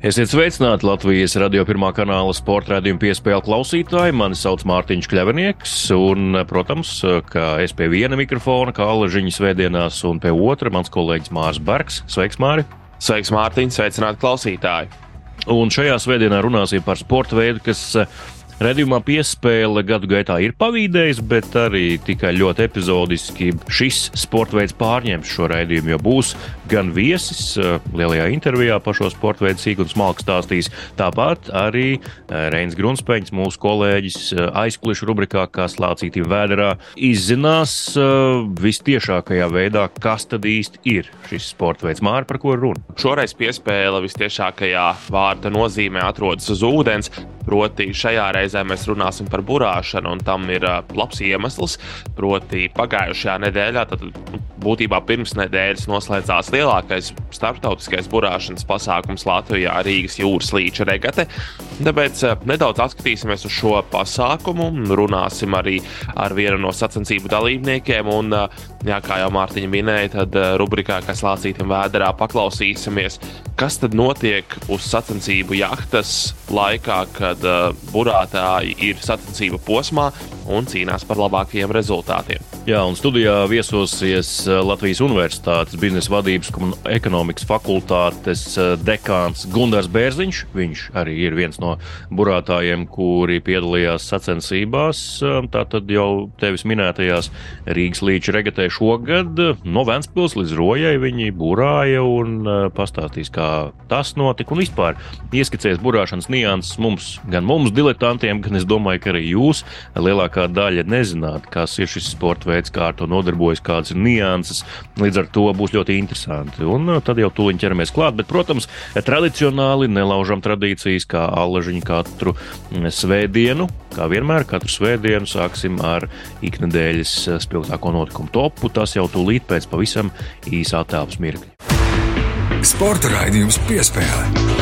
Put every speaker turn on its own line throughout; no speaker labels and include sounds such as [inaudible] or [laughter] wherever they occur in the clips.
Esiet sveicināti Latvijas radio pirmā kanāla sporta raidījuma piespēļu klausītāji. Mani sauc Mārtiņš Kļavinieks, un, protams, kā es pie viena mikrofona, kā alažiņa svētdienās, un pie otra mans kolēģis Mārs Bergs. Sveiks, Māri!
Sveiks, Mārtiņ! Sveicināti klausītāji!
Un šajā svētdienā runāsim par sporta veidu, kas Redījumā piespēle gadu gaitā ir pavīdējis, bet arī tikai ļoti epizodiski šis sporta veids pārņems šo raidījumu, jo būs gan viesis eh, lielajā intervijā par šo sporta veidu sīk un smalki stāstīs. Tāpat arī eh, Reins Grunspeņš, mūsu kolēģis eh, aizkulisku rubrikā, kas lācītī vēderā, izzinās vistiešākajā veidā, kas tad īsti ir šis sporta veids. Māri, par ko ir runa?
Šoreiz piespēle vistiešākajā vārda nozīmē atrodas uz ūdens, proti šajā reizē reizē mēs runāsim par burāšanu, un tam ir uh, labs iemesls. Proti, pagājušajā nedēļā, tad būtībā pirms nedēļas noslēdzās lielākais starptautiskais burāšanas pasākums Latvijā - Rīgas jūras līča regate. Tāpēc uh, nedaudz atskatīsimies uz šo pasākumu, runāsim arī ar vienu no sacensību dalībniekiem. Un, uh, jā, kā jau Mārtiņa minēja, tad rubrikā, kas lācītam vēderā, paklausīsimies, kas tad notiek uz sacensību jahtas laikā, kad uh, burāta spēlētāji ir sacensību posmā un cīnās par labākajiem rezultātiem.
Jā, un studijā viesosies eh, Latvijas Universitātes biznesa vadības un ekonomikas fakultātes eh, dekāns Gunārs Bērziņš. Viņš arī ir viens no burātājiem, kuri piedalījās sacensībās. Eh, tātad jau tevis minētajās Rīgas līča regatē šogad no Vēncpils līdz Rojai viņi burāja un pastāstīs, kā tas notika un vispār ieskicēs burāšanas nianses mums, gan mums diletantiem, sportiem, gan es domāju, ka arī jūs lielākā daļa nezināt, kas ir šis sports veids, kā ar to nodarbojas, kādas ir nianses. Līdz ar to būs ļoti interesanti. Un uh, tad jau tuliņi ķeramies klāt. Bet, protams, tradicionāli nelaužam tradīcijas, kā allažiņu katru mm, svētdienu. Kā vienmēr, katru svētdienu sāksim ar iknedēļas uh, spilgtāko notikumu topu. Tas jau tūlīt pēc pavisam īsā telpas mirkļa.
Sporta raidījums piespēlē.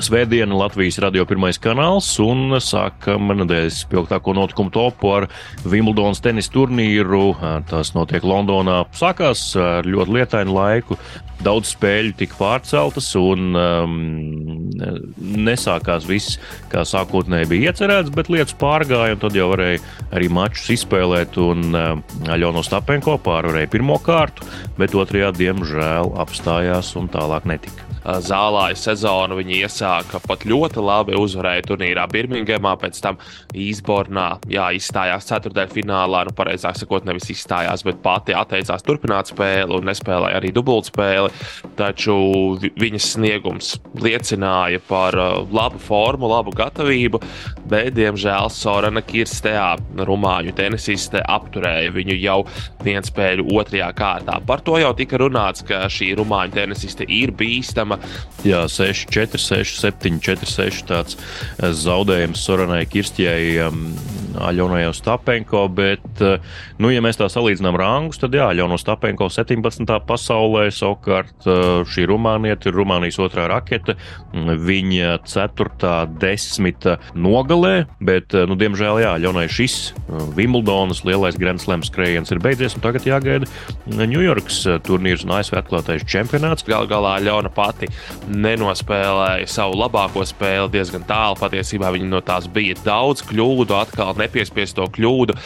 Svētdiena Latvijas radio pirmais kanāls un sākam nedēļas spilgtāko notikumu topu ar Wimbledonas tenis turnīru. Tas notiek Londonā. Sākās ar ļoti lietainu laiku. Daudz spēļu tika pārceltas un um, nesākās viss, kā sākotnēji bija iecerēts, bet lietas pārgāja, un tad jau varēja arī mačus izspēlēt. Un um, Aļona Stapenko pārvarēja pirmo kārtu, bet otrajā, diemžēl, apstājās un tālāk netika
zālāja sezonu. Viņi iesāka pat ļoti labi, uzvarēja turnīrā Birmingemā, pēc tam Īsbornā, jā, izstājās ceturtajfinālā. Nu, pareizāk sakot, nevis izstājās, bet pati atteicās turpināt spēli un nespēlēja arī dubultspēli. Taču viņas sniegums liecināja par labu formu, labu gatavību, bet, diemžēl, Sorana Kirsteā, rumāņu tenisiste, apturēja viņu jau vienu spēļu otrajā kārtā. Par to jau tika runāts, ka šī rumāņu tenisiste ir bīstama
problēma. Jā, 6, 4, 6, 7, 4, 6 tāds eh, zaudējums Soranai Kirstijai, um, Aļonai Ostapenko, bet, nu, ja mēs tā salīdzinām rangus, tad jā, Aļona Ostapenko 17. pasaulē, savukārt šī Rumānieta ir Rumānijas otrā rakete, viņa 4. desmita nogalē, bet, nu, diemžēl, jā, Aļonai šis Wimbledonas lielais Grand Slam skrējiens ir beidzies, un tagad jāgaida Ņujorkas turnīrs un ASV atklātais čempionāts.
Gal galā Aļona pati nenospēlēja savu labāko spēli diezgan tālu. Patiesībā viņi no tās bija daudz kļūdu, atkal nepiespiesto kļūdu.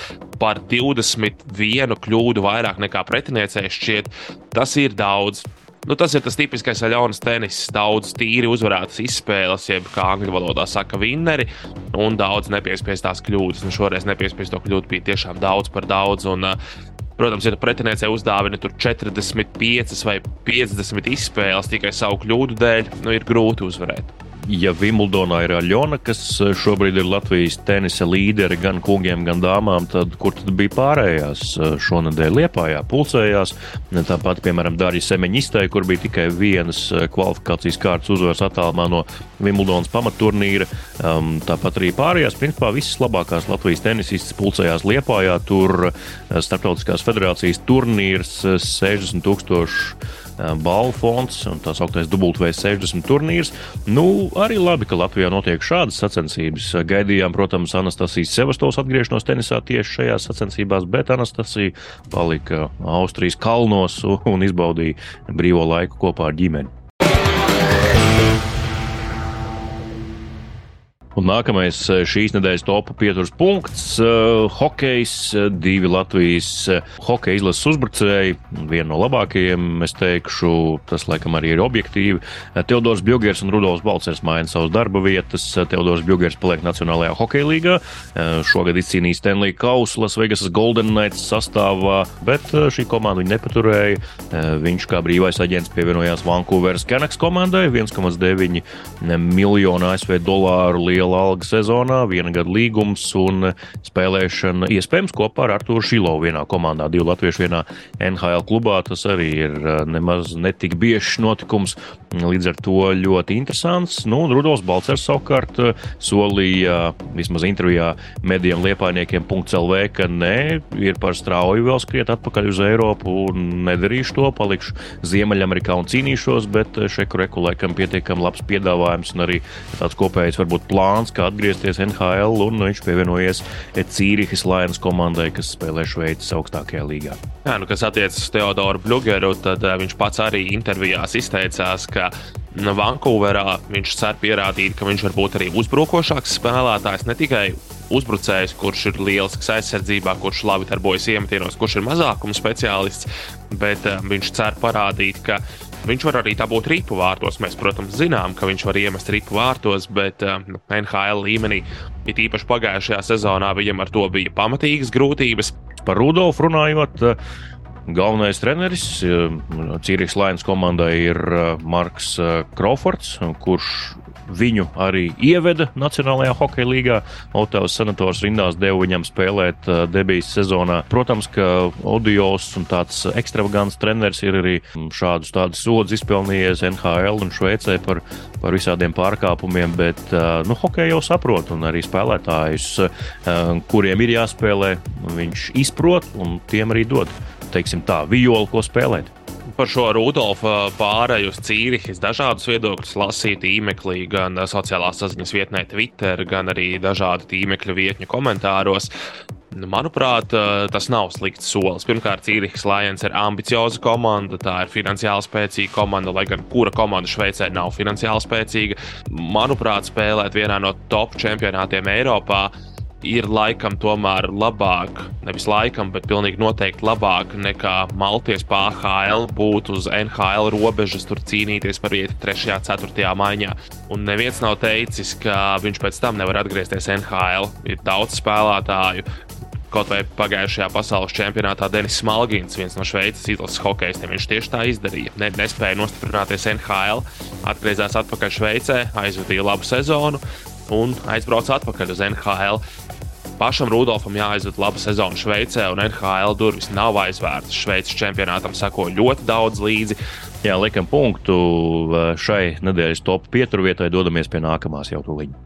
Par 21 kļūdu vairāk nekā pretiniecei šķiet, tas ir daudz. Nu, tas ir tas tipiskais Aļonas tenis. Daudz tīri uzvarētas izspēles, jeb kā angļu valodā saka, vinneri, un daudz nepiespiestās kļūdas. Nu, šoreiz nepiespiesto kļūdu bija tiešām daudz par daudz. Un, uh, Protams, ja pretiniecei uzdāvina 45 vai 50 izspēles tikai savu kļūdu dēļ, nu, ir grūti uzvarēt.
Ja Vimbldonā ir Aļona, kas šobrīd ir Latvijas tenisa līderi gan kungiem, gan dāmām, tad kur tad bija pārējās šonadēļ Liepājā, pulcējās. Tāpat, piemēram, Dārija Semeņistē, kur bija tikai vienas kvalifikācijas kārtas uzvaras attālumā no Vimblonas pamatturnīra. Um, tāpat arī pārējās, principā visas labākās Latvijas tenisistas pulcējās Liepājā. Tur Startautiskās federācijas turnīrs 60 tūkstoši balvu fonds un tā sauktais WV60 turnīrs. Nu, arī labi, ka Latvijā notiek šādas sacensības. Gaidījām, protams, Anastasijas Sevastovas atgriešanos tenisā tieši šajās sacensībās, bet Anastasija palika Austrijas kalnos un izbaudīja brīvo laiku kopā ar ģimeni. Un nākamais eh, šīs nedēļas topu pieturas punkts uh, - hokejs. Divi Latvijas uh, hokeja izlases uzbrucēji, viena no labākajiem, es teikšu, tas laikam arī ir objektīvi. Uh, Teodors Bjogers un Rudolfs Balcers maina savas darba vietas. Teodors Bjogers paliek Nacionālajā hokeja līgā. Šogad izcīnīja Stanley Kausu Las Vegasas Golden Knights sastāvā, bet šī komanda viņu nepaturēja. Viņš kā brīvais aģents pievienojās Vancouveras Canucks komandai 1,9 miljonu ASV dolāru lielu liela alga sezonā, viena gada līgums un spēlēšana iespējams kopā ar Artūru Šilovu vienā komandā, divu latviešu vienā NHL klubā. Tas arī ir eh, nemaz netik biežs notikums, līdz ar to ļoti interesants. Nu, Rudolfs Balcers savukārt eh, solīja vismaz intervijā medijiem liepainiekiem .lv, ka nē, ir par strauju vēl skriet atpakaļ uz Eiropu un nedarīšu to, palikšu Ziemeļamerikā un cīnīšos, bet šeku reku laikam pietiekami labs piedāvājums un arī tāds kopējs varbūt plāns plāns, kā atgriezties NHL, un viņš pievienojies Cīrihas Lions komandai, kas spēlē Šveices augstākajā līgā.
Jā, nu, kas attiecas uz Teodoru Blugeru, tad uh, viņš pats arī intervijās izteicās, ka nu, Vankūverā viņš cer pierādīt, ka viņš var būt arī uzbrukošāks spēlētājs, ne tikai uzbrucējs, kurš ir lielisks aizsardzībā, kurš labi darbojas iemetienos, kurš ir mazākuma speciālists, bet uh, viņš cer parādīt, ka Viņš var arī dabūt ripu vārtos. Mēs, protams, zinām, ka viņš var iemest ripu vārtos, bet uh, um, NHL līmenī, it īpaši pagājušajā sezonā, viņam ar to bija pamatīgas grūtības.
Par Rudolfu runājot. Uh... Galvenais treneris uh, Cīrijas Lainas komandai ir uh, Marks Krofords, kurš viņu arī ieveda Nacionālajā hokeja līgā. Otavas senators rindās deva viņam spēlēt debijas sezonā. Protams, ka Odios un tāds ekstravagants treneris ir arī šādus tādus sodus izpelnījies NHL un Šveicē par, par visādiem pārkāpumiem, bet nu, hokeja jau saprot un arī spēlētājus, kuriem ir jāspēlē, viņš izprot un tiem arī dod, teiksim tā, violi, ko spēlēt
par šo Rudolfa pārēju uz Cīrihas dažādus viedokļus lasīt tīmeklī, gan sociālās saziņas vietnē Twitter, gan arī dažādu tīmekļa vietņu komentāros. Nu, manuprāt, tas nav slikts solis. Pirmkārt, Cīrihas Lions ir ambicioza komanda, tā ir finansiāli spēcīga komanda, lai gan kura komanda Šveicē nav finansiāli spēcīga. Manuprāt, spēlēt vienā no top čempionātiem Eiropā ir laikam tomēr labāk, nevis laikam, bet pilnīgi noteikti labāk nekā Malties PHL būt uz NHL robežas, tur cīnīties par vietu 3. un 4. maiņā. Un neviens nav teicis, ka viņš pēc tam nevar atgriezties NHL. Ir daudz spēlētāju, kaut vai pagājušajā pasaules čempionātā Denis Smalgins, viens no Šveices izlases hokejistiem, viņš tieši tā izdarīja. Ne, nespēja nostiprināties NHL, atgriezās atpakaļ Šveicē, aizvadīja labu sezonu un aizbrauca atpakaļ uz NHL pašam Rudolfam jāaizved laba sezona Šveicē, un NHL durvis nav aizvērtas. Šveices čempionātam sako ļoti daudz līdzi.
Jā, liekam punktu šai nedēļas top pieturvietai, dodamies pie nākamās jau tuliņa.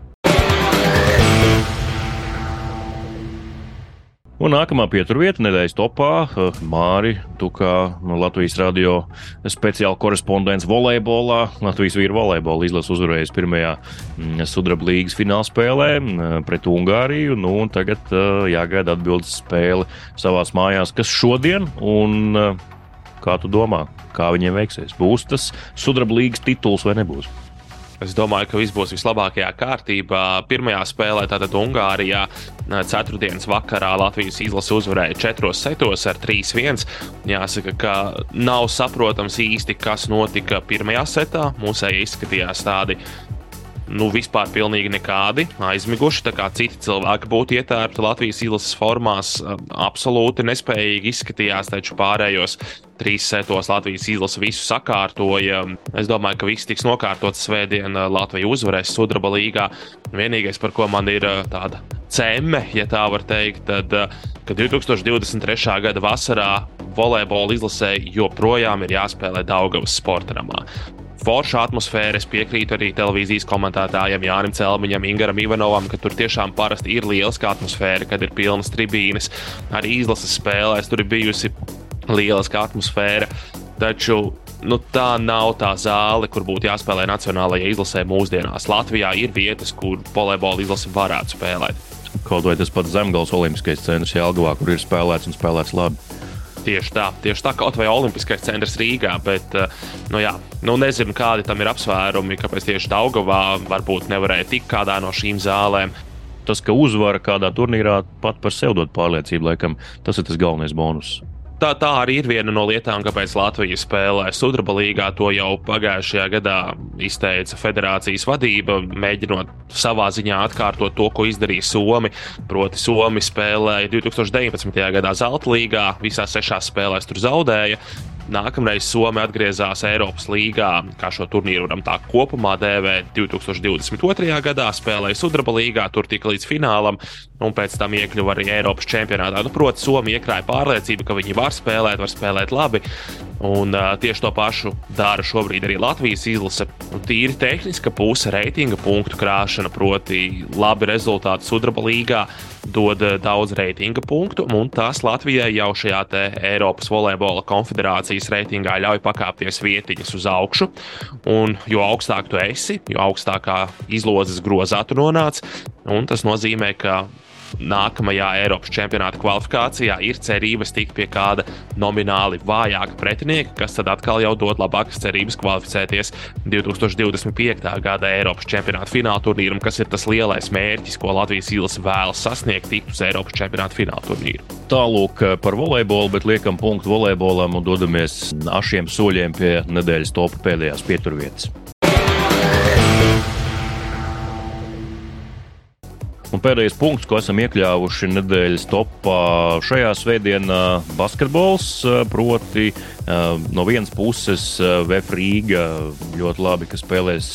Un nākamā pieturvieta nedēļas topā eh, Māri, tu kā no Latvijas radio speciāla korespondents volejbolā, Latvijas vīru volejbola izlases uzvarējis pirmajā mm, sudraba līgas finālspēlē mm, pret Ungāriju. Nu, tagad eh, jāgaida atbildes spēle savās mājās, kas šodien un eh, kā tu domā, kā viņiem veiksies? Būs tas sudraba līgas tituls vai nebūs?
Es domāju, ka viss būs vislabākajā kārtībā. Pirmajā spēlē, tātad Ungārijā, ceturtdienas vakarā Latvijas izlase uzvarēja 4 setos ar 3-1. Jāsaka, ka nav saprotams īsti, kas notika pirmajā setā. Mūsēji izskatījās tādi nu, vispār pilnīgi nekādi aizmiguši. Tā kā citi cilvēki būtu ietērpti Latvijas izlases formās, absolūti nespējīgi izskatījās, taču pārējos trīs setos Latvijas izlase visu sakārtoja. Es domāju, ka viss tiks nokārtots svētdien. Latvija uzvarēs Sudraba līgā. Vienīgais, par ko man ir tāda cēme, ja tā var teikt, tad, ka 2023. gada vasarā volejbola izlasē joprojām ir jāspēlē Daugavas sporta namā forša atmosfēra. Es piekrītu arī televīzijas komentētājiem Jānim Celmiņam, Ingaram Ivanovam, ka tur tiešām parasti ir lieliska atmosfēra, kad ir pilnas tribīnes. Arī izlases spēlēs tur ir bijusi lieliska atmosfēra. Taču nu, tā nav tā zāle, kur būtu jāspēlē nacionālajā izlasē mūsdienās. Latvijā ir vietas, kur volejbola izlase varētu spēlēt.
Kaut vai tas pats Zemgals Olimpiskais centrs Jālgavā, kur ir spēlēts un spēlēts labi.
Tieši tā, tieši tā kaut vai Olimpiskais centrs Rīgā, bet eh, nu, jā, nu, nezinu, kādi tam ir apsvērumi, kāpēc tieši Daugavā varbūt nevarēja tikt kādā no šīm zālēm.
Tas, ka uzvara kādā turnīrā pat par sevi dod pārliecību, laikam tas ir tas galvenais bonus.
Tā, tā arī ir viena no lietām, kāpēc Latvija spēlē Sudraba līgā. To jau pagājušajā gadā izteica federācijas vadība, mēģinot savā ziņā atkārtot to, ko izdarīja Somi. Proti, Somi spēlēja 2019. gadā Zelta līgā, visās sešās spēlēs tur zaudēja. Nākamreiz Somija atgriezās Eiropas līgā, kā šo turnīru varam tā kopumā dēvēt. 2022. gadā spēlēja Sudraba līgā, tur tika līdz finālam, un pēc tam iekļuva arī Eiropas čempionātā. Nu, Protams, Somija iekrāja pārliecību, ka viņi var spēlēt, var spēlēt labi. Un, uh, tieši to pašu dara šobrīd arī Latvijas izlase. Un tīri tehniska puse, reitinga punktu krāšana, proti, labi rezultāti Sudraba līgā dod daudz reitinga punktu, un tas Latvijai jau šajā Eiropas volejbola konfederācijas reitingā ļauj pakāpties vietiņas uz augšu. Un jo augstāk tu esi, jo augstākā izlozes grozā tu nonāc, un tas nozīmē, ka nākamajā Eiropas čempionāta kvalifikācijā ir cerības tikt pie kāda nomināli vājāka pretinieka, kas tad atkal jau dod labākas cerības kvalificēties 2025. gada Eiropas čempionāta fināla turnīram, kas ir tas lielais mērķis, ko Latvijas īlas vēlas sasniegt, tikt uz Eiropas čempionāta fināla turnīru.
Tālūk par volejbolu, bet liekam punktu volejbolam un dodamies ašiem soļiem pie nedēļas topa pēdējās pieturvietas. Un pēdējais punkts, ko esam iekļāvuši nedēļas topā šajā svētdienā, ir basketbols. Proti, no vienas puses, VF Rīga ļoti labi, spēlēs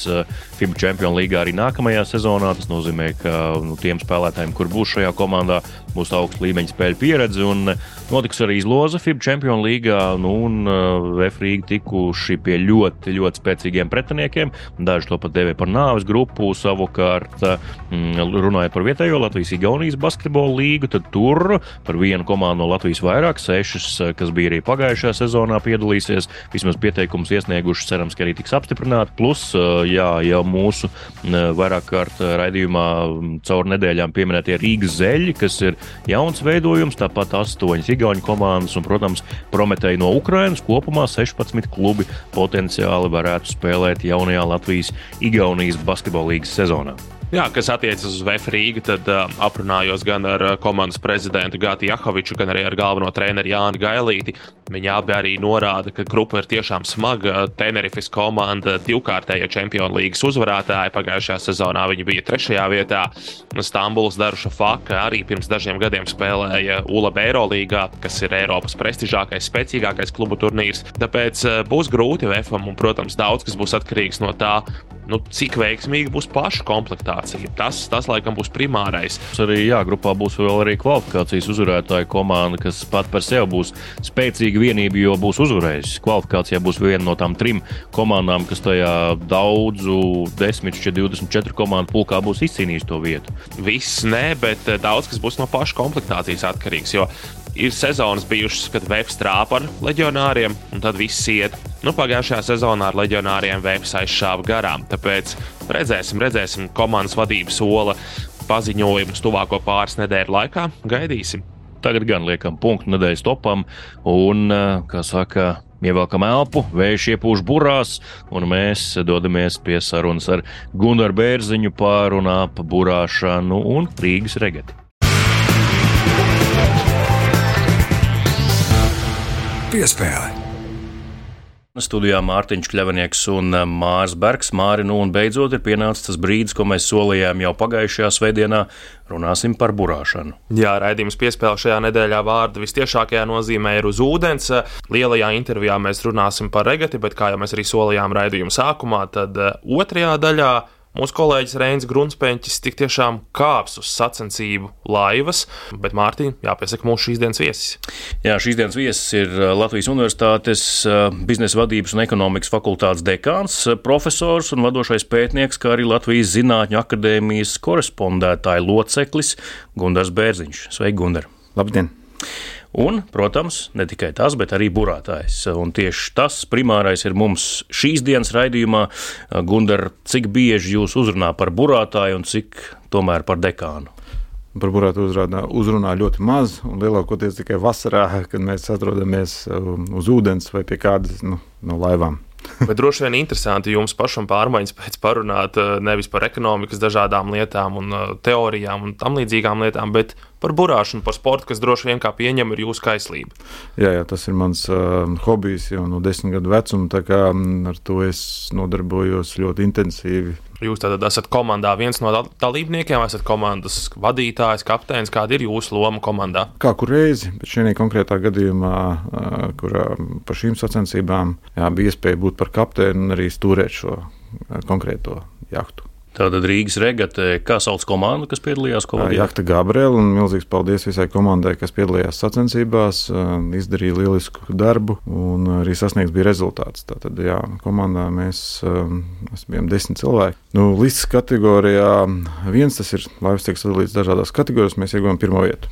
FIBA Champions League arī nākamajā sezonā. Tas nozīmē, ka nu, tiem spēlētājiem, kur būs šajā komandā, būs augsta līmeņa spēļu pieredze. Un notiks arī izloze FIBA Champions League. Nu, un VF Rīga tikuši pie ļoti, ļoti spēcīgiem pretiniekiem. Daži to pat dēvē par nāves grupu. Savukārt, runājot par vietējo Latvijas-Igaunijas basketbola līgu, tad tur par vienu komandu no Latvijas vairāk, sešas, kas bija arī pagājušajā sezonā piedalīsies, vismaz pieteikumus iesnieguši, cerams, ka arī tiks apstiprināti. Plus, jā, jau mūsu vairāk kārt raidījumā caur nedēļām pieminētie Rīgas zeļi, kas ir jauns veidojums, tāpat astoņas Igaunijas komandas un, protams, Prometēji no Ukrainas. Kopumā 16 klubi potenciāli varētu spēlēt jaunajā Latvijas-Igaunijas basketbola līgas sezonā.
Jā, kas attiecas uz VF Rīgu, tad uh, aprunājos gan ar uh, komandas prezidentu Gāti Jahoviču, gan arī ar galveno treneru Jānu Gailīti. Viņi abi arī norāda, ka grupa ir tiešām smaga. Tenerifes komanda divkārtējā Champions League uzvarētāja pagājušajā sezonā. Viņi bija trešajā vietā. Stambuls Daruša Faka arī pirms dažiem gadiem spēlēja ULB Eirolīgā, kas ir Eiropas prestižākais, spēcīgākais klubu turnīrs. Tāpēc uh, būs grūti VFam un, protams, daudz kas būs atkarīgs no tā, nu, cik veiksmīga būs paša komplektācija. Tas, tas laikam, būs primārais.
Arī jā, grupā būs vēl arī kvalifikācijas uzvarētāja komanda, kas pat par sevi būs spēcīga vienība, jo būs uzvarējusi. Kvalifikācijā būs viena no tām trim komandām, kas tajā daudzu 10, 24 komandu pulkā būs izcīnījusi to vietu.
Viss nē, bet eh, daudz kas būs no paša komplektācijas atkarīgs. Jo ir sezonas bijušas, kad Vēps trāpa ar leģionāriem, un tad viss iet. Nu, pagājušajā sezonā ar leģionāriem Vēps aizšāva garām. Tāpēc redzēsim, redzēsim komandas vadības sola paziņojumus tuvāko pāris nedēļu laikā. Gaidīsim.
Tagad gan liekam punktu nedēļas topam, un, kā saka, ievelkam elpu, vējš iepūš burās, un mēs dodamies pie sarunas ar Gunāru Bērziņu par un ap burāšanu un Rīgas regati.
Piespēle.
Studijā Mārtiņš Kļavnieks un eh, Mārs Bergs. Māri, nu un beidzot ir pienācis tas brīdis, ko mēs solījām jau pagājušajā svētdienā. Runāsim par burāšanu.
Jā, raidījums piespēle šajā nedēļā vārdu vistiešākajā nozīmē ir uz ūdens. Lielajā intervijā mēs runāsim par regati, bet kā jau mēs arī solījām raidījuma sākumā, tad eh, otrajā daļā Mūsu kolēģis Reinis Grunsteņķis tik tiešām kāps uz sacensību laivas, bet Mārtiņa jāpiesaka mūsu šīs dienas viesis.
Jā, šīs dienas viesis ir Latvijas Universitātes biznesa vadības un ekonomikas fakultātes dekāns, profesors un vadošais pētnieks, kā arī Latvijas Zinātņu akadēmijas korespondētāja loceklis Gundars Bērziņš. Sveiki, Gundar!
Labdien!
Un, protams, ne tikai tas, bet arī burātājs. Un tieši tas primārais ir mums šīs dienas raidījumā. Gundar, cik bieži jūs uzrunā par burātāju un cik tomēr par dekānu?
Par burātu uzrunā, uzrunā ļoti maz, un lielākoties tikai vasarā, kad mēs atrodamies um, uz ūdens vai pie kādas nu, no laivām.
Bet droši vien interesanti jums pašam pārmaiņas pēc parunāt uh, nevis par ekonomikas dažādām lietām un uh, teorijām un tam līdzīgām lietām, bet par burāšanu, par sportu, kas droši vien kā pieņem ir jūsu kaislība.
Jā, jā tas ir mans uh, hobijs jau no desmit gadu vecuma, kā mm, ar to es nodarbojos ļoti intensīvi.
Jūs tātad esat komandā viens no dalībniekiem, esat komandas vadītājs, kapteinis. Kāda ir jūsu loma komandā?
Kā kur reizi, bet šajā konkrētā gadījumā, kurā par šīm sacensībām jā, bija iespēja būt par kapteini un arī stūrēt šo konkrēto jahtu.
Tātad Rīgas regate, kā sauc komandu, kas piedalījās
komandā? Jakta Gabriela un milzīgs paldies visai komandai, kas piedalījās sacensībās, izdarīja lielisku darbu un arī sasniegts bija rezultāts. Tātad, jā, komandā mēs, mēs bijām desmit cilvēki. Nu, Līdz kategorijā viens tas ir laivas tiek sadalīts dažādās kategorijās, mēs ieguvām pirmo vietu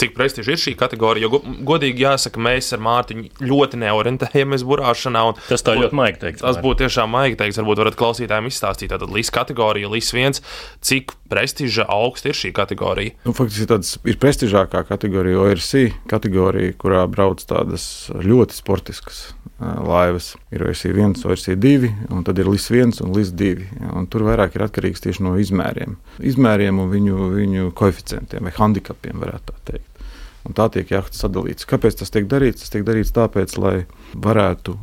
cik prestižs ir šī kategorija. Jo, godīgi jāsaka, mēs ar Mārtiņu ļoti neorientējamies burāšanā.
Tas tā ļoti maigi teikt.
Tas būtu tiešām maigi teikt. Varbūt varat klausītājiem izstāstīt, tātad līdz kategorija, līdz viens, cik prestiža augsta ir šī kategorija.
Nu, faktiski tāds ir prestižākā kategorija, ORC kategorija, kurā brauc tādas ļoti sportiskas laivas. Ir ORC 1, ORC 2, un tad ir LIS 1 un LIS 2. Un tur vairāk ir atkarīgs tieši no izmēriem. Izmēriem un viņu, viņu koeficientiem vai handicapiem, varētu tā teikt. Un tā tiek jahtas sadalīts. Kāpēc tas tiek darīts? Tas tiek darīts tāpēc, lai varētu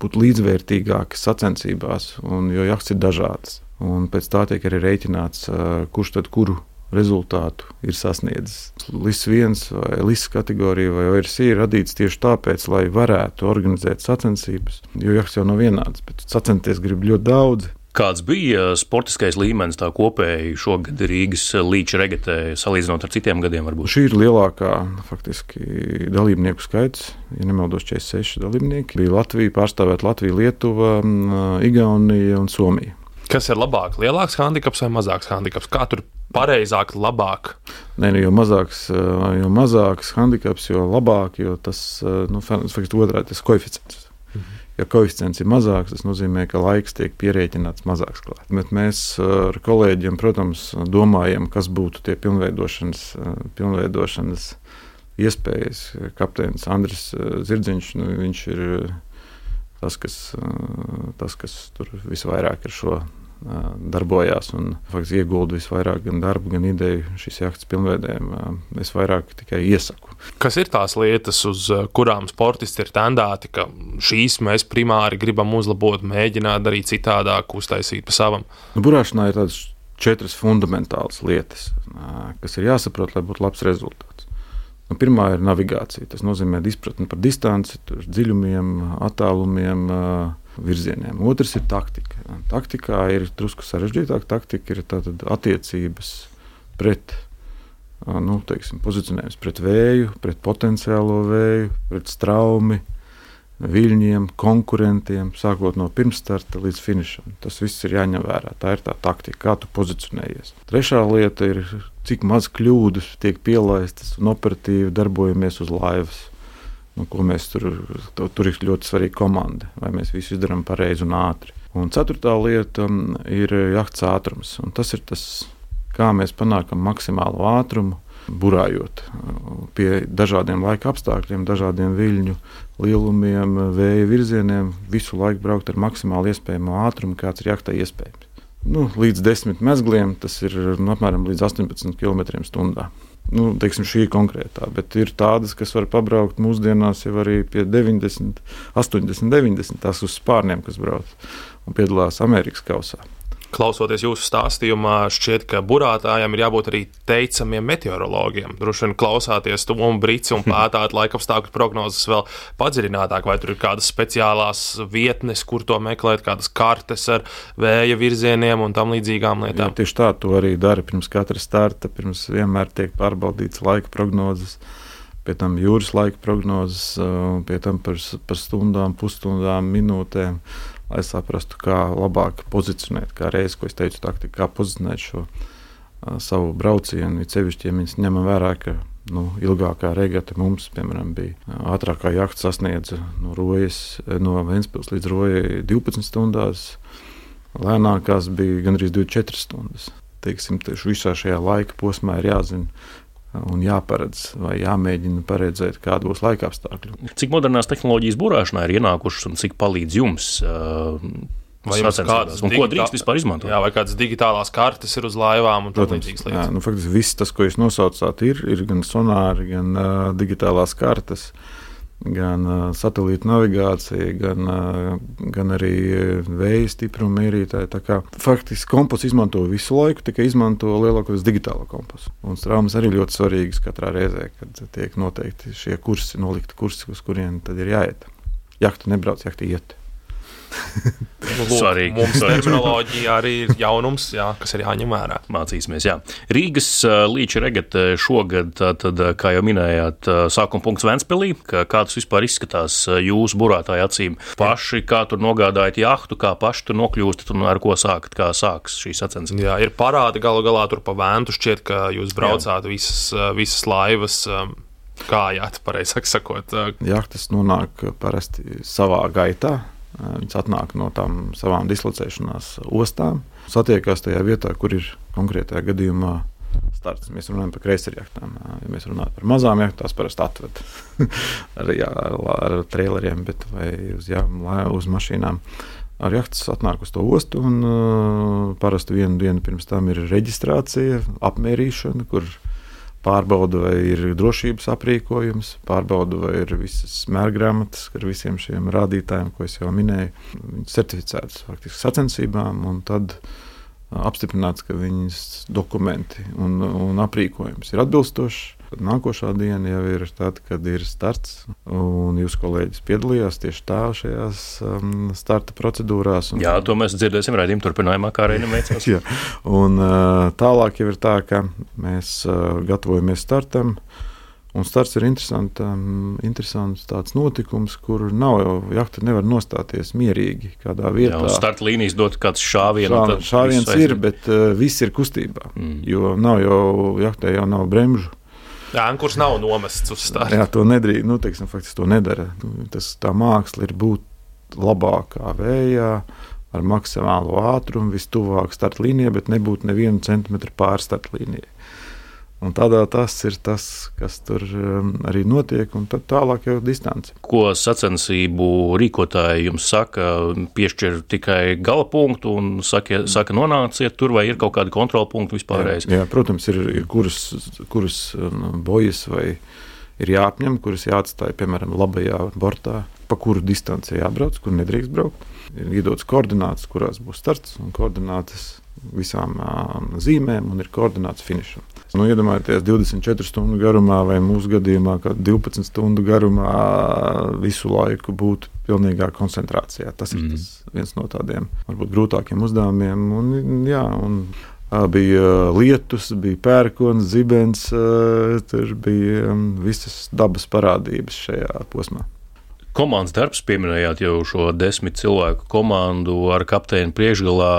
būt līdzvērtīgāki sacensībās, un, jo jahtas ir dažādas. Un pēc tā tiek arī rēķināts, kurš tad kuru rezultātu ir sasniedzis. LIS 1 vai LIS kategorija vai ORC ir radīts tieši tāpēc, lai varētu organizēt sacensības. Jo jahts jau nav vienāds, bet sacensties grib ļoti daudz.
Kāds bija sportiskais līmenis tā kopēji šogad Rīgas līča regatē, salīdzinot ar citiem gadiem? Varbūt?
Šī ir lielākā faktiski dalībnieku skaits. Ja nemaldos, 46 dalībnieki. Bija Latvija, pārstāvēt Latviju, Lietuva, Igaunija un Somija.
Kas ir labāk? Lielāks handikaps vai mazāks handikaps? Kā tur pareizāk, labāk?
Nē, nu, jo mazāks, jo mazāks handikaps, jo labāk, jo tas nu, faktiski otrādi tas koeficients. Mhm. Ja koeficients ir mazāks, tas nozīmē, ka laiks tiek pierēķināts mazāks. Klāt. Bet mēs ar kolēģiem, protams, domājam, kas būtu tie pilnveidošanas, pilnveidošanas iespējas. Kapteinis Andris Zirdziņš, nu, viņš ir tas, kas, tas, kas tur visvairāk ir šo darbojās un faktiski iegulda visvairāk gan darbu, gan ideju šīs jahtas pilnveidēm. Es vairāk tikai iesaku.
Kas ir tās lietas, uz kurām sportisti ir tendēti, ka šīs mēs primāri gribam uzlabot, mēģināt darīt citādāk, uztaisīt pa savam?
Nu, burāšanā ir tādas četras fundamentālas lietas, kas ir jāsaprot, lai būtu labs rezultāts. Nu, pirmā ir navigācija. Tas nozīmē izpratni par distanci, dziļumiem, attālumiem, virzieniem. Otrs ir taktika. Taktikā ir drusku sarežģītāk. Taktika ir attiecības pret, nu, teiksim, pozicionējums pret vēju, pret potenciālo vēju, pret straumi, viļņiem, konkurentiem, sākot no pirmsstarta līdz finišam. Tas viss ir jāņem vērā. Tā ir tā taktika, kā tu pozicionējies. Trešā lieta ir, cik maz kļūdas tiek pielaistas un operatīvi darbojamies uz laivas nu, ko mēs tur, tur ir ļoti svarīga komanda, vai mēs visu izdarām pareizi un ātri. Un ceturtā lieta um, ir jahts ātrums. Un tas ir tas, kā mēs panākam maksimālu ātrumu, burājot uh, pie dažādiem laika apstākļiem, dažādiem viļņu lielumiem, vēja virzieniem, visu laiku braukt ar maksimāli iespējamo ātrumu, kāds ir jachtā iespējams. Nu, līdz 10 mezgliem tas ir nu, apmēram līdz 18 km/h. Nu, teiksim, šī konkrētā, bet ir tādas, kas var pabraukt mūsdienās jau arī pie 90, 80, 90. tās uz spārniem, kas brauc un piedalās Amerikas kausā.
Klausoties jūsu stāstījumā, šķiet, ka burātājiem ir jābūt arī teicamiem meteorologiem. Droši vien klausāties to un brīci un [laughs] pētāt laikapstākļu prognozes vēl padziļinātāk, vai tur ir kādas speciālās vietnes, kur to meklēt, kādas kartes ar vēja virzieniem un tam līdzīgām lietām.
Jā, tieši tā, to arī dara pirms katra starta, pirms vienmēr tiek pārbaudīts laika prognozes. Pie tam jūras laika prognozes, pie tam par, par stundām, pusstundām, minūtēm lai saprastu, kā labāk pozicionēt, kā reizes, ko es teicu, taktika, kā pozicionēt šo uh, savu braucienu. Ir sevišķi, ja mēs ņemam vērā, ka nu, ilgākā regata mums, piemēram, bija ātrākā jahta sasniedza no, Rojas, no Vēncpils līdz Rojai 12 stundās, lēnākās bija gandrīz 24 stundas. Teiksim, visā šajā laika posmā ir jāzina, un jāparedz vai jāmēģina paredzēt, kāda būs laika apstākļi.
Cik modernās tehnoloģijas būrāšanā ir ienākušas un cik palīdz jums? Uh,
Vai jums kādas
un ko drīkst vispār izmantot?
Jā, vai kādas digitālās kartes ir uz laivām un tādas līdzīgas lietas?
Jā, nu, faktiski viss tas, ko jūs nosaucāt, ir, ir gan sonāri, gan uh, digitālās kartes. Uh, gan uh, satelīta navigācija, gan, uh, gan arī vēja stipruma mērītāji. Faktiski kompas izmanto visu laiku, tikai izmanto lielākoties digitālo kompasu. Un strāmas arī ļoti svarīgas katrā reizē, kad tiek noteikti šie kursi, nolikti kursi, uz kuriem tad ir jāiet. Jahta nebrauc, jahta iet.
Nu, lūk, Svarīgi. Mums terminoloģija arī ir jaunums, jā, kas ir jāņem vērā.
Mācīsimies, jā. Rīgas līča regata šogad, tad, kā jau minējāt, sākuma punkts Ventspēlī. Kā tas vispār izskatās jūsu burātāju acīm? Paši, kā tur nogādājat jahtu, kā paši tur nokļūstat un ar ko sākat, kā sāks šī sacensība?
Jā, ir parādi galu galā tur pa Ventu šķiet, ka jūs braucāt jā. visas, visas laivas kājāt, pareizāk sakot.
Jahtas nonāk parasti savā gaitā Viņas atnāk no tām savām dislocēšanās ostām, satiekās tajā vietā, kur ir konkrētajā gadījumā starts. Mēs runājam par kreisarjachtām. Ja mēs runājam par mazām jachtām, tās parasti atved [laughs] ar, jā, ar traileriem bet, vai uz, jā, uz mašīnām. Ar jahtas atnāk uz to ostu, un uh, parasti vienu dienu pirms tam ir reģistrācija, apmērīšana, kur pārbauda, vai ir drošības aprīkojums, pārbauda, vai ir visas mērgrāmatas ar visiem šiem rādītājiem, ko es jau minēju, certificētas faktiski sacensībām, un tad apstiprināts, ka viņas dokumenti un, un aprīkojums ir atbilstošs. Tad nākošā diena jau ir tad, kad ir starts, un jūs kolēģis piedalījās tieši tā šajās um, starta procedūrās. Un,
Jā, to mēs dzirdēsim raidījuma turpinājumā, kā Reina veicās. [laughs]
Jā, un uh, tālāk jau ir tā, ka mēs uh, gatavojamies startam. Un starts ir interesants, um, interesants tāds notikums, kur nav jau jahta nevar nostāties mierīgi kādā vietā. Jā,
starta līnijas dot kāds šāviens.
Šā, šāviens ir, bet uh, viss ir kustībā, mm. jo nav jau jahtē jau nav bremžu.
Jā, kurš nav nomests uz stāstu.
Jā, to nedrīkst. Nu, teiksim, faktiski to nedara. Tas, tā māksla ir būt labākā vējā, ar maksimālo ātrumu, vistuvāk startlīnijai, bet nebūt nevienu centimetru pār startlīnijai. Un tādā tas ir tas, kas tur um, arī notiek, un tad tālāk jau distance.
Ko sacensību rīkotāji jums saka, piešķir tikai gala punktu un saka, saka nonāciet tur, vai ir kaut kādi kontrola punkti vispārējais?
Jā, jā, protams, ir, ir kuras, kuras um, bojas vai ir jāapņem, kuras jāatstāj, piemēram, labajā bortā, pa kuru distanci jābrauc, kur nedrīkst braukt. Ir iedots koordināts, kurās būs starts un koordinātas visām um, zīmēm un ir koordināts finišam. Nu, iedomājieties, 24 stundu garumā vai mūsu gadījumā, 12 stundu garumā visu laiku būt pilnīgā koncentrācijā. Tas mm. ir tas viens no tādiem varbūt grūtākiem uzdevumiem. Un, jā, un, Bija lietus, bija pērkons, zibens, tur bija visas dabas parādības šajā posmā.
Komandas darbs, pieminējāt jau šo desmit cilvēku komandu ar kapteini priekšgalā.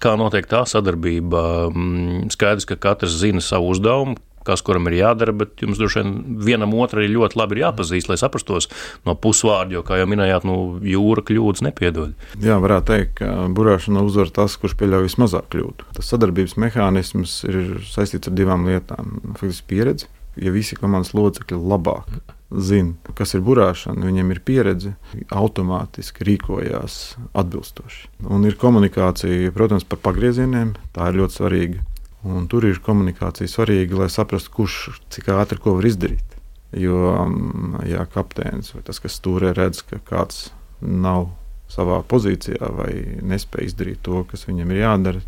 Kā notiek tā sadarbība? Mm, skaidrs, ka katrs zina savu uzdevumu, kas kuram ir jādara, bet jums droši vien vienam otru arī ļoti labi ir jāpazīst, lai saprastos no pusvārdu, jo, kā jau minējāt, nu, jūra kļūdas nepiedod.
Jā, varētu teikt, ka burāšana uzvar tas, kurš pieļauj vismazāk kļūdu. Tas sadarbības mehānisms ir saistīts ar divām lietām. Faktiski pieredze, ja visi komandas locekļi labāk zina, kas ir burāšana, viņiem ir pieredze, automātiski rīkojās atbilstoši. Un ir komunikācija, protams, par pagriezieniem, tā ir ļoti svarīga. Un tur ir komunikācija svarīga, lai saprastu, kurš cik ātri ko var izdarīt. Jo, mm, ja kapteinis vai tas, kas stūrē, redz, ka kāds nav savā pozīcijā vai nespēj izdarīt to, kas viņam ir jādara,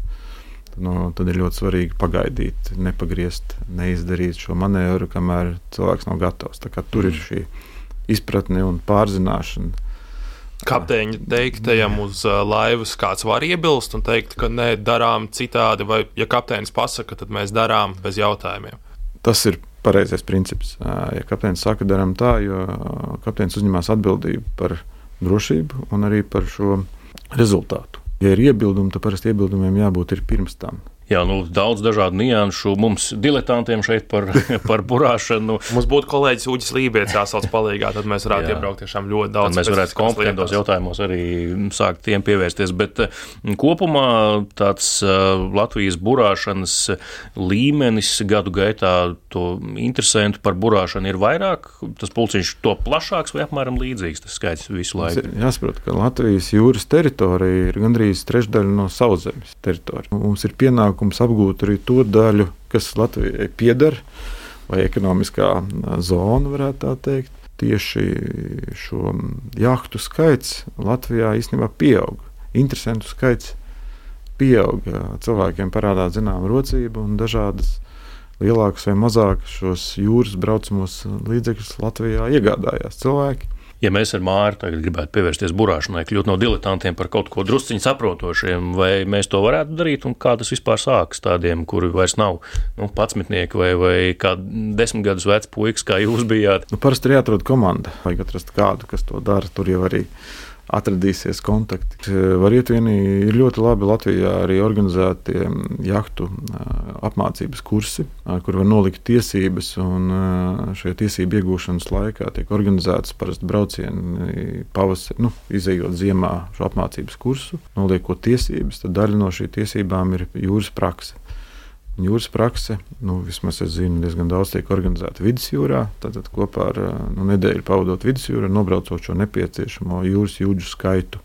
no, tad ir ļoti svarīgi pagaidīt, nepagriezt, neizdarīt šo manevru, kamēr cilvēks nav gatavs. Tur ir šī izpratne un pārzināšana.
Kapteiņa teiktajam uz uh, laivas kāds var iebilst un teikt, ka nē, darām citādi, vai ja kapteinis pasaka, tad mēs darām bez jautājumiem.
Tas ir pareizais princips. Ja kapteinis saka, darām tā, jo kapteinis uzņemas atbildību par drošību un arī par šo rezultātu. Ja ir iebildumi, tad parasti iebildumiem jābūt pirms tam.
Jā, nu, daudz dažādu nianšu. Mums, diletantiem, šeit par, [laughs] par burāšanu.
Mums būtu kolēģis Uģis Lībijams jāsauc palīdzīgā, tad mēs varētu Jā. iebraukt tiešām ļoti daudz.
Tad mēs varētu kompetentos jautājumos arī sākt tiem pievērsties. Bet eh, kopumā tāds eh, Latvijas burāšanas līmenis gadu gaitā to interesantu par burāšanu ir vairāk. Tas pulciņš to plašāks vai apmēram līdzīgs. Tas skaits visu laiku.
Jāsaprot, ka Latvijas jūras teritorija ir gandrīz trešdaļa no sauszemes teritorijas. Mums ir pienākums pienākums apgūt arī to daļu, kas Latvijai pieder, vai ekonomiskā zona, varētu tā teikt. Tieši šo jahtu skaits Latvijā īstenībā pieaug. Interesantu skaits pieaug. Cilvēkiem parādās zināma rocība un dažādas lielākas vai mazākas šos jūras braucamos līdzekļus Latvijā iegādājās cilvēki
ja mēs ar Māru gribētu pievērsties burāšanai, kļūt no diletantiem par kaut ko drusciņu saprotošiem, vai mēs to varētu darīt, un kā tas vispār sākas tādiem, kuri vairs nav nu, patsmitnieki vai, vai kā desmit gadus vecs puikas, kā jūs bijāt?
Nu, parasti ir jāatrod komanda, vajag atrast kādu, kas to dara. Tur jau arī atradīsies kontakti. Var iet vienī, ir ļoti labi Latvijā arī organizēti jahtu apmācības kursi, kur var nolikt tiesības. Šajā tiesību iegūšanas laikā tiek organizētas parasti braucieni pavasarī, nu, izējot ziemā šo apmācības kursu, noliekot tiesības. Tad daļa no šīm tiesībām ir jūras praksa. Jūras prakse, nu, vismaz es zinu, diezgan daudz tiek organizēta vidusjūrā. Tad, kopā ar nu, nedēļu pavadot vidusjūrā, nobraucot šo nepieciešamo jūras jūdžu skaitu,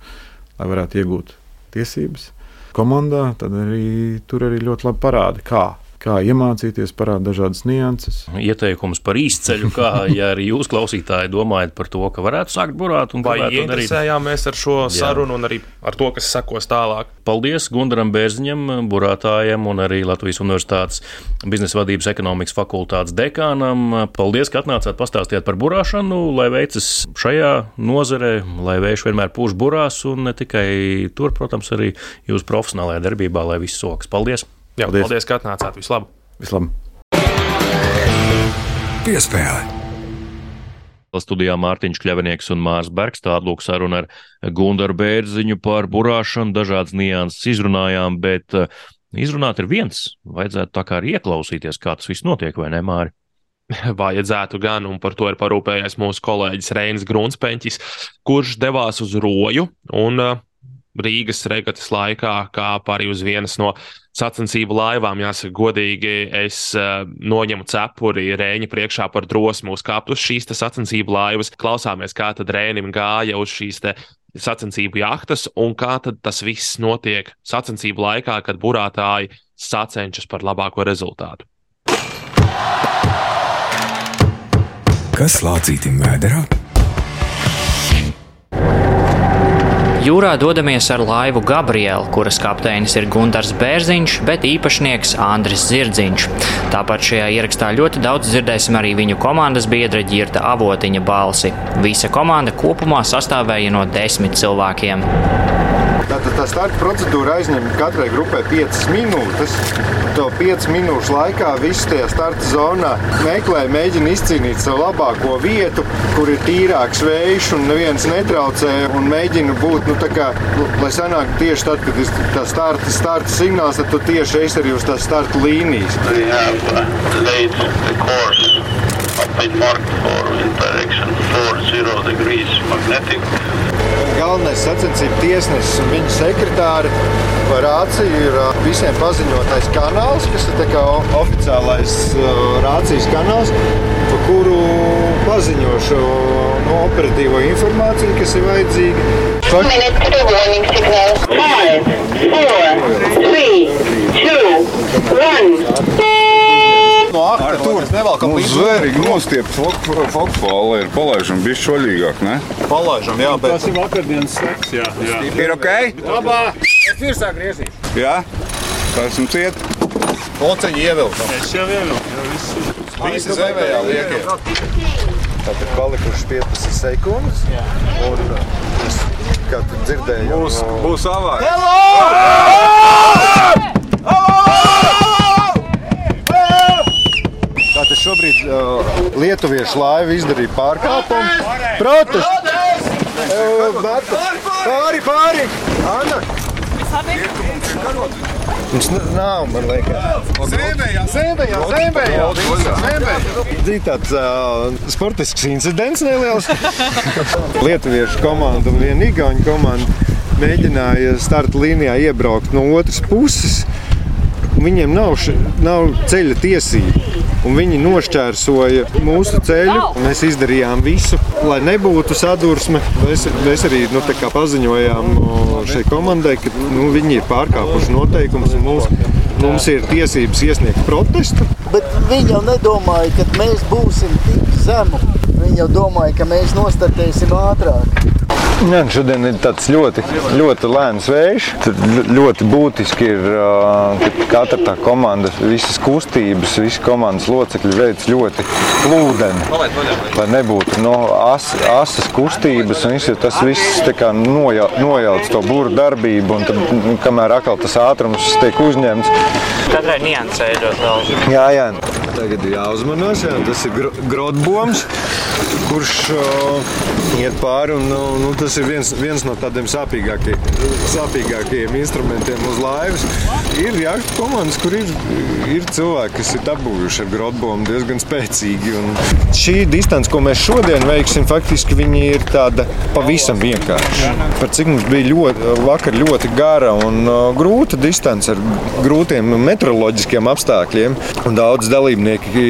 lai varētu iegūt tiesības. Komandā tad arī tur arī ļoti labi parāda, kā kā iemācīties, parāda dažādas nianses.
Ieteikums par īsceļu, kā ja arī jūs, klausītāji, domājat par to, ka varētu sākt burāt un
vai ieinteresējāmies ar šo Jā. sarunu un arī ar to, kas sekos tālāk.
Paldies Gundaram Bērziņam, burātājiem un arī Latvijas Universitātes biznesa vadības ekonomikas fakultātes dekānam. Paldies, ka atnācāt pastāstīt par burāšanu, lai veicas šajā nozarē, lai vējš vienmēr pūš burās un ne tikai tur, protams, arī jūsu profesionālajā darbībā, lai viss sokas. Paldies!
Jā, paldies, paldies ka atnācāt. Vislabāk!
Vislabāk!
Piespēle!
Studijā Mārtiņš Kļavinieks un Mārs Bergs. Tāda lūk saruna ar Gundaru Bērziņu par burāšanu, dažādas nianses izrunājām, bet eh, izrunāt ir viens. Vajadzētu tā kā arī ieklausīties, kā tas viss notiek, vai ne, Māri? [laughs]
Vajadzētu gan, un par to ir parūpējies mūsu kolēģis Reinis Grunspeņķis, kurš devās uz roju un uh, Rīgas regatas laikā kāpa arī uz vienas no sacensību laivām. Jāsaka, godīgi, es uh, noņemu cepuri Rēņa priekšā par drosmu uzkāpt uz šīs sacensību laivas. Klausāmies, kā tad Rēnim gāja uz šīs sacensību jahtas un kā tas viss notiek sacensību laikā, kad burātāji sacenšas par labāko rezultātu.
Kas lācītim vēderā?
Jūrā dodamies ar laivu Gabrielu, kuras kapteinis ir Gunārs Bērziņš, bet īpašnieks Andris Zirdziņš. Tāpat šajā ierakstā ļoti daudz dzirdēsim arī viņu komandas biedra Girta Avotiņa balsi. Visa komanda kopumā sastāvēja no desmit cilvēkiem.
Tā starta procedūra aizņem katrai grupai 5 minūtes. To 5 minūšu laikā visi tajā starta zonā meklē, mēģina izcīnīt savu labāko vietu, kur ir tīrāks vējš un neviens netraucē. Un mēģina būt, nu, kā, nu, lai sanāktu tieši tad, kad ir tā starta, starta signāls, tad tu tieši esi arī uz tās starta līnijas. Been marked for wind direction 40 degrees magnetic galvenais sacensību tiesnesis un viņa sekretāri par rāciju ir visiem paziņotais kanāls, kas ir oficiālais rācijas kanāls, pa kuru paziņo šo no operatīvo informāciju, kas ir vajadzīga. Signal. Five, four, three, two, one. Nevalkam
Nu,
līdzi.
zvērīgi nostiept fokfāli ir palaižam bišķi vaļīgāk, ne?
Palaižam, jā, bet
Tas ir vakardienas seks, jā. jā.
Ir ok?
Labā!
Es virsā griezīšu. Jā? Tā esmu ciet.
Lociņi ievilkam.
Es jau ievilku, jau viss ir.
Visi zemējā liekie. Tātad palikušas 15 sekundes. Un es, kā tu dzirdēji,
Būs, būs avārija.
Tātad šobrīd uh, lietuviešu laiva izdarīja pārkāpumu. Protests! Uh, Pāri, pāri! Anna! N- nav, man liekas.
Zēbējā,
Zēbējā, zēbējā! Zini, tāds uh, sportisks incidents neliels. [laughs] Lietuviešu komanda un viena igauņu komanda mēģināja starta līnijā iebraukt no otras puses. Viņiem nav, š- nav ceļa tiesību. Un viņi nošķērsoja mūsu ceļu. Mēs izdarījām visu, lai nebūtu sadursme. Mēs, mēs arī nu, paziņojām šai komandai, ka nu, viņi ir pārkāpuši noteikumus. un Mums, mums ir tiesības iesniegt protestu.
Bet viņi jau nedomāja, ka mēs būsim tik zemu. Viņi jau domāja, ka mēs nostartēsim ātrāk.
Jā, šodien ir tāds ļoti, ļoti lēns vējš. Tad ļoti būtiski ir, ka katra tā komanda, visas kustības, visi komandas locekļi veic ļoti plūdeni. Lai nebūtu no as, asas kustības, un viss, tas viss noja, nojauc to būru darbību. Un tad, nu, kamēr atkal tas ātrums tiek uzņemts,
Katrai niansē ļoti daudz.
Jā, jā. Tagad ir jāuzmanās. Jā. Tas ir gro- grotboms, kurš uh, iet pāri. Un, nu, nu, tas ir viens, viens no tādiem sāpīgākie, sāpīgākajiem instrumentiem uz laivas. Ir jāsaka komandas, kur ir, ir cilvēki, kas ir dabūjuši ar grotbomu diezgan spēcīgi. Un šī distance, ko mēs šodien veiksim, faktiski ir tāda pavisam vienkārša. Par cik mums bija ļoti, vakar ļoti gara un uh, grūta distance ar grūtiem meteoroloģiskiem apstākļiem. Daudz dalībnieki,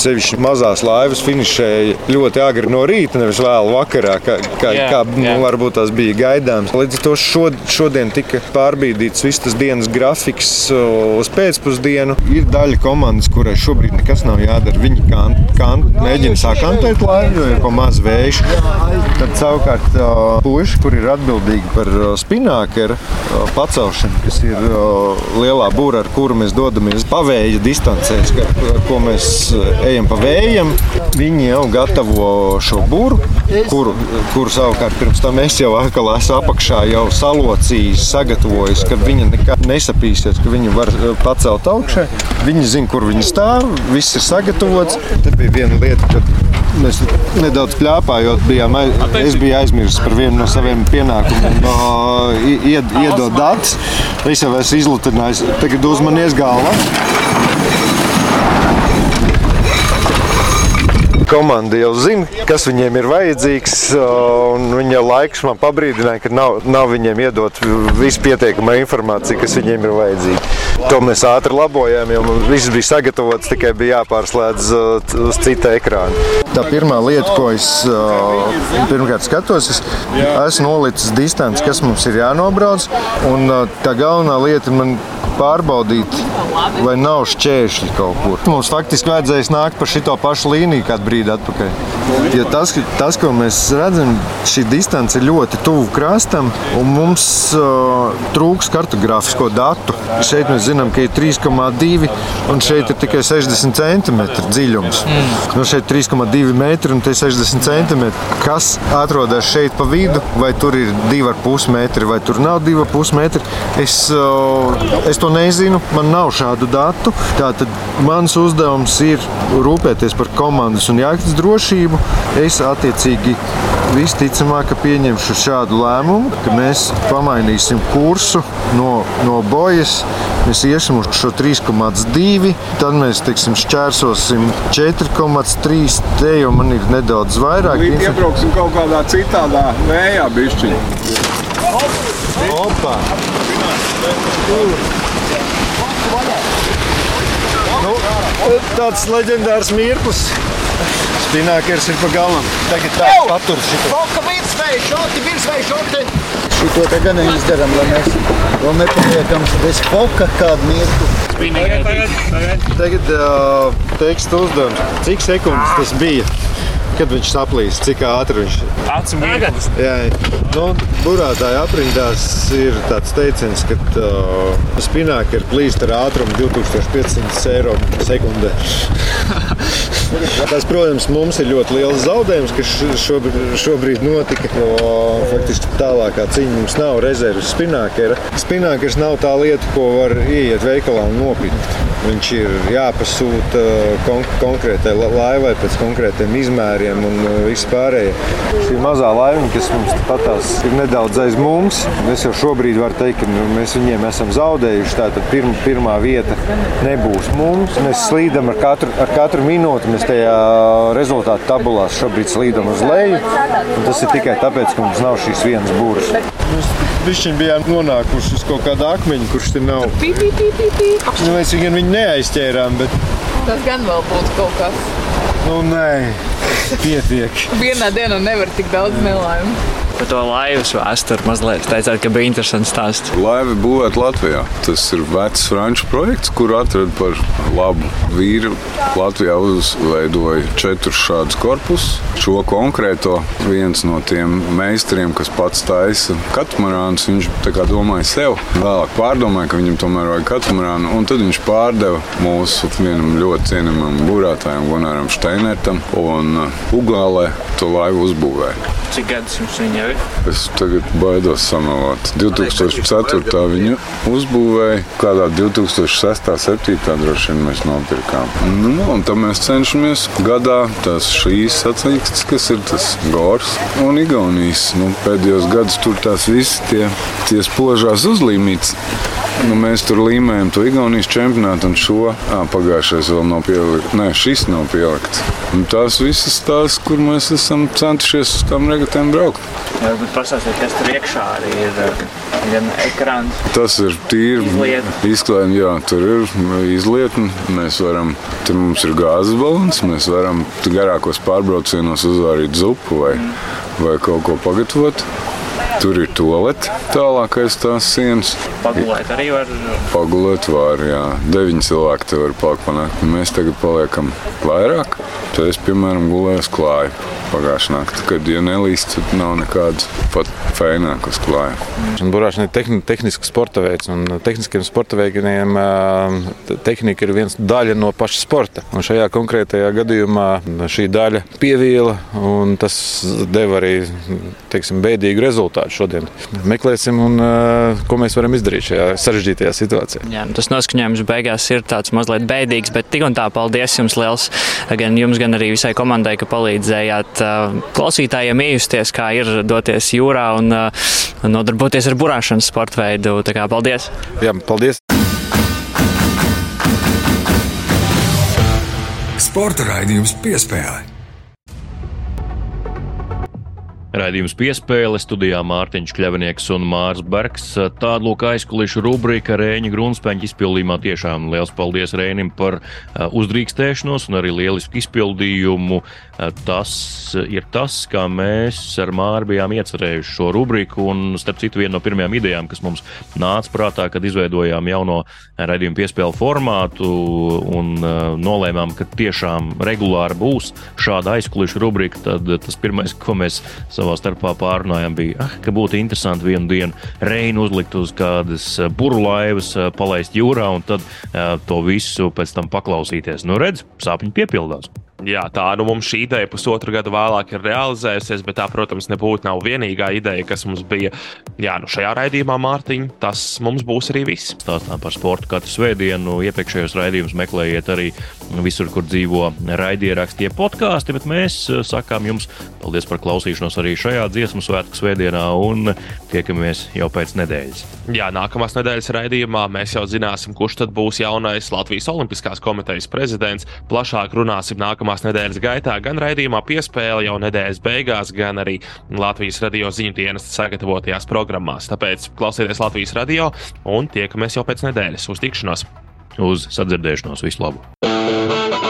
ceļš mazās laivas, finišēja ļoti agri no rīta, nevis vēlu vakarā, kā, kā,
Jā,
kā
jā.
nu, varbūt tās bija gaidāms. Līdz ar to šod, šodien tika pārbīdīts viss tas dienas grafiks uz pēcpusdienu. Ir daļa komandas, kurai šobrīd nekas nav jādara. Viņi kan, kan, mēģina sakantēt laivu, jo ir pa maz vējš. Tad savukārt puiši, kur ir atbildīgi par spinākeru pacelšanu, kas ir lielā būra, ar kuru mēs dodamies pavēja distancēs, ar ko mēs uh, ejam pa vējam, viņi jau gatavo šo būru, kuru, kuru savukārt pirms tam es jau atkal esmu apakšā jau salocījis, sagatavojis, ka viņi nekad nesapīsies, ka viņi var uh, pacelt augšā. Viņi zina, kur viņi stāv, viss ir sagatavots. Tad bija viena lieta, kad mēs nedaudz plāpājot, bijām, es biju aizmirsis par vienu no saviem pienākumiem, no, ied, iedot datus. Es jau esmu izlutinājis, tagad uzmanies galvā. Komanda jau zina, kas viņiem ir vajadzīgs. jau laikus man pabrīdināja, ka nav, nav viņiem iedot visu pietiekamā informācija, kas viņiem ir vajadzīga. To mēs ātri labojām, jo viss bija sagatavots, tikai bija jāpārslēdz uz cita ekrāna. Tā pirmā lieta, ko es pirmkārt skatos, es esmu nolicis distanci, kas mums ir jānobrauc. Un tā galvenā lieta man pārbaudīt, vai nav šķēršļi kaut kur. Mums faktiski vajadzēs nākt pa šo pašu līniju kādu brīdi atpakaļ. Jo tas, tas, ko mēs redzam, šī distance ir ļoti tuvu krastam, un mums uh, trūks kartogrāfisko datu. Šeit mēs zinām, ka ir 3,2 un šeit ir tikai 60 cm dziļums. Nu, šeit ir 3,2 metri un te ir 60 cm. Kas atrodas šeit pa vidu, vai tur ir 2,5 metri, vai tur nav 2,5 metri, es, uh, es to nezinu. Man nav šādu datu. Tātad mans uzdevums ir rūpēties par komandas un jahtas drošību. Es attiecīgi visticamāk pieņemšu šādu lēmumu, ka mēs pamainīsim kursu no, no bojas. Mēs iesim uz šo 3,2, tad mēs teiksim, šķērsosim 4,3. Te jau man ir nedaudz vairāk.
Līdz iebrauksim kaut kādā citādā vējā bišķiņā.
Opa! Nu, tāds leģendārs mirklis. Spinākers ir pa galam. Tagad tā patur šito.
Foka virsvēja, šoti, virsvēja, šoti. Šito te gan izdaram, lai mēs vēl nepaliekam bez foka kādu mirkli.
Tagad uh, teksta uzdevums. Cik sekundes tas bija? Kad viņš saplīs, cik ātri viņš
ir? Jā,
nu, burātāja aprindās ir tāds teiciens, ka uh, spināka ir plīsta ar ātrumu 2500 eiro sekundē. [laughs] Tas, protams, mums ir ļoti liels zaudējums, kas šobrīd, šobrīd notika. Jo faktiski tālākā cīņa mums nav rezerves spinākera. Spinākers nav tā lieta, ko var ieiet veikalā un nopirkt. Viņš ir jāpasūta kon konkrētai laivai pēc konkrētiem izmēriem un uh, viss pārējais. Šī mazā laiva, kas mums patās, ir nedaudz aiz mums. Es jau šobrīd varu teikt, ka nu, mēs viņiem esam zaudējuši. Tātad pirma, pirmā vieta nebūs mums. Mēs slīdam ar katru, ar katru minūti. Mēs tajā rezultātu tabulās šobrīd slīdam uz leju. Tas ir tikai tāpēc, ka mums nav šīs vienas būras. Mēs Bišķiņ bijām nonākuši uz kaut kāda akmeņa, kurš tur nav.
Pī, pī, pī, pī, pī.
Nu, mēs viņu neaizķērām, bet.
Tas gan vēl būtu kaut kas.
Nu, nē, pietiek.
Vienā dienā nevar tik daudz nelaimes
par to laivas vēsturi mazliet. Teicāt, ka bija interesants stāsts.
Laiva būvēta Latvijā. Tas ir vecs franču projekts, kur atrada par labu vīru. Latvijā uzveidoja četrus šādus korpusus. Šo konkrēto viens no tiem meistariem, kas pats taisa katmarānus, viņš domāja sev. Vēlāk pārdomāja, ka viņam tomēr vajag katmarānu, un tad viņš pārdeva mūsu vienam ļoti cienījamam būrētājam, Gunaram Steinertam, un Ugālē to laivu uzbūvēja.
Cik gadus jums viņa ir?
Es tagad baidos samalot. 2004. viņu uzbūvēja, kādā 2006. 2007. droši vien mēs nopirkām. Nu, nu, un tad mēs cenšamies gadā tās šīs sacīkstes, kas ir tas gors un Igaunijas. Nu, pēdējos gadus tur tās visas tie, tie spožās uzlīmītas. Nu, mēs tur līmējam to Igaunijas čempionātu, un šo à, pagājušais vēl nav pielikts. Nē, šis nav pielikts. Un tās visas tās, kur mēs esam centušies uz tām regatēm braukt.
Bet pastāstiet, kas tur iekšā arī ir. Gan ekrāns.
Tas ir tīri izklājums, jā, tur ir izlietni. Mēs varam, tur mums ir gāzes balons, mēs varam garākos pārbraucienos uzvārīt zupu vai, mm. vai kaut ko pagatavot. Tur ir toalete, tālākais tās sienas.
Pagulēt arī var.
Pagulēt var, jā. Deviņi cilvēki te var palikt panākt. Mēs tagad paliekam vairāk. Tad es, piemēram, gulēju uz klāju pagājušā naktī. Kad, ja nelīst, tad nav nekādas pat fēnākas klāja.
Burāšana ir tehni, tehnisks sporta veids, un tehniskiem sporta veidiem tehnika ir viens daļa no paša sporta. Un šajā konkrētajā gadījumā šī daļa pievīla, un tas deva arī teiksim, bēdīgu rezultātu šodien. Meklēsim, un, ko mēs varam izdarīt šajā sarežģītajā situācijā.
Jā, nu, tas noskaņojums beigās ir tāds mazliet bēdīgs, bet tik un tā paldies jums liels gan jums, gan arī visai komandai, ka palīdzējāt klausītājiem iejusties, kā ir doties jūrā un nodarboties ar burāšanas sporta veidu. Tā kā paldies!
Jā, paldies!
Sporta raidījums piespēlē.
Raidījums piespēle studijā Mārtiņš Kļavinieks un Mārs Bergs. Tāda lūk aizkulišu rubrika Rēņa Grunspeņķa izpildījumā. Tiešām liels paldies Rēnim par uzdrīkstēšanos un arī lielisku izpildījumu. Tas ir tas, kā mēs ar Māru bijām iecerējuši šo rubriku. Un, starp citu, viena no pirmajām idejām, kas mums nāca prātā, kad izveidojām jauno raidījumu piespēlu formātu un nolēmām, ka tiešām regulāri būs šāda aizkulišu rubrika, tad tas pirmais, ko mēs savā starpā pārunājām, bija, ah, ka būtu interesanti vienu dienu Reinu uzlikt uz kādas eh, burlaivas, eh, palaist jūrā un tad uh, to visu pēc tam paklausīties. Nu, redz, sapņi piepildās.
Jā, tā nu mums šī ideja pusotru gadu vēlāk ir realizējusies, bet tā, protams, nebūtu nav vienīgā ideja, kas mums bija. Jā, nu šajā raidījumā, Mārtiņ, tas mums būs arī viss.
Stāstām par sportu katru svētdienu. Iepriekšējos raidījumus meklējiet arī visur, kur dzīvo raidieraksti, podkāsti, bet mēs eh, sakām jums paldies par klausīšanos arī šajā dziesmu svētku svētdienā un tiekamies jau pēc nedēļas.
Jā, nākamās nedēļas raidījumā mēs jau zināsim, kurš tad būs jaunais Latvijas Olimpiskās komitejas prezidents. Plašāk runāsim nākamā nākamās nedēļas gaitā, gan raidījumā piespēle jau nedēļas beigās, gan arī Latvijas radio ziņu dienas sagatavotajās programmās. Tāpēc klausieties Latvijas radio un tiekamies jau pēc nedēļas. Uz tikšanos!
Uz sadzirdēšanos! Visu labu!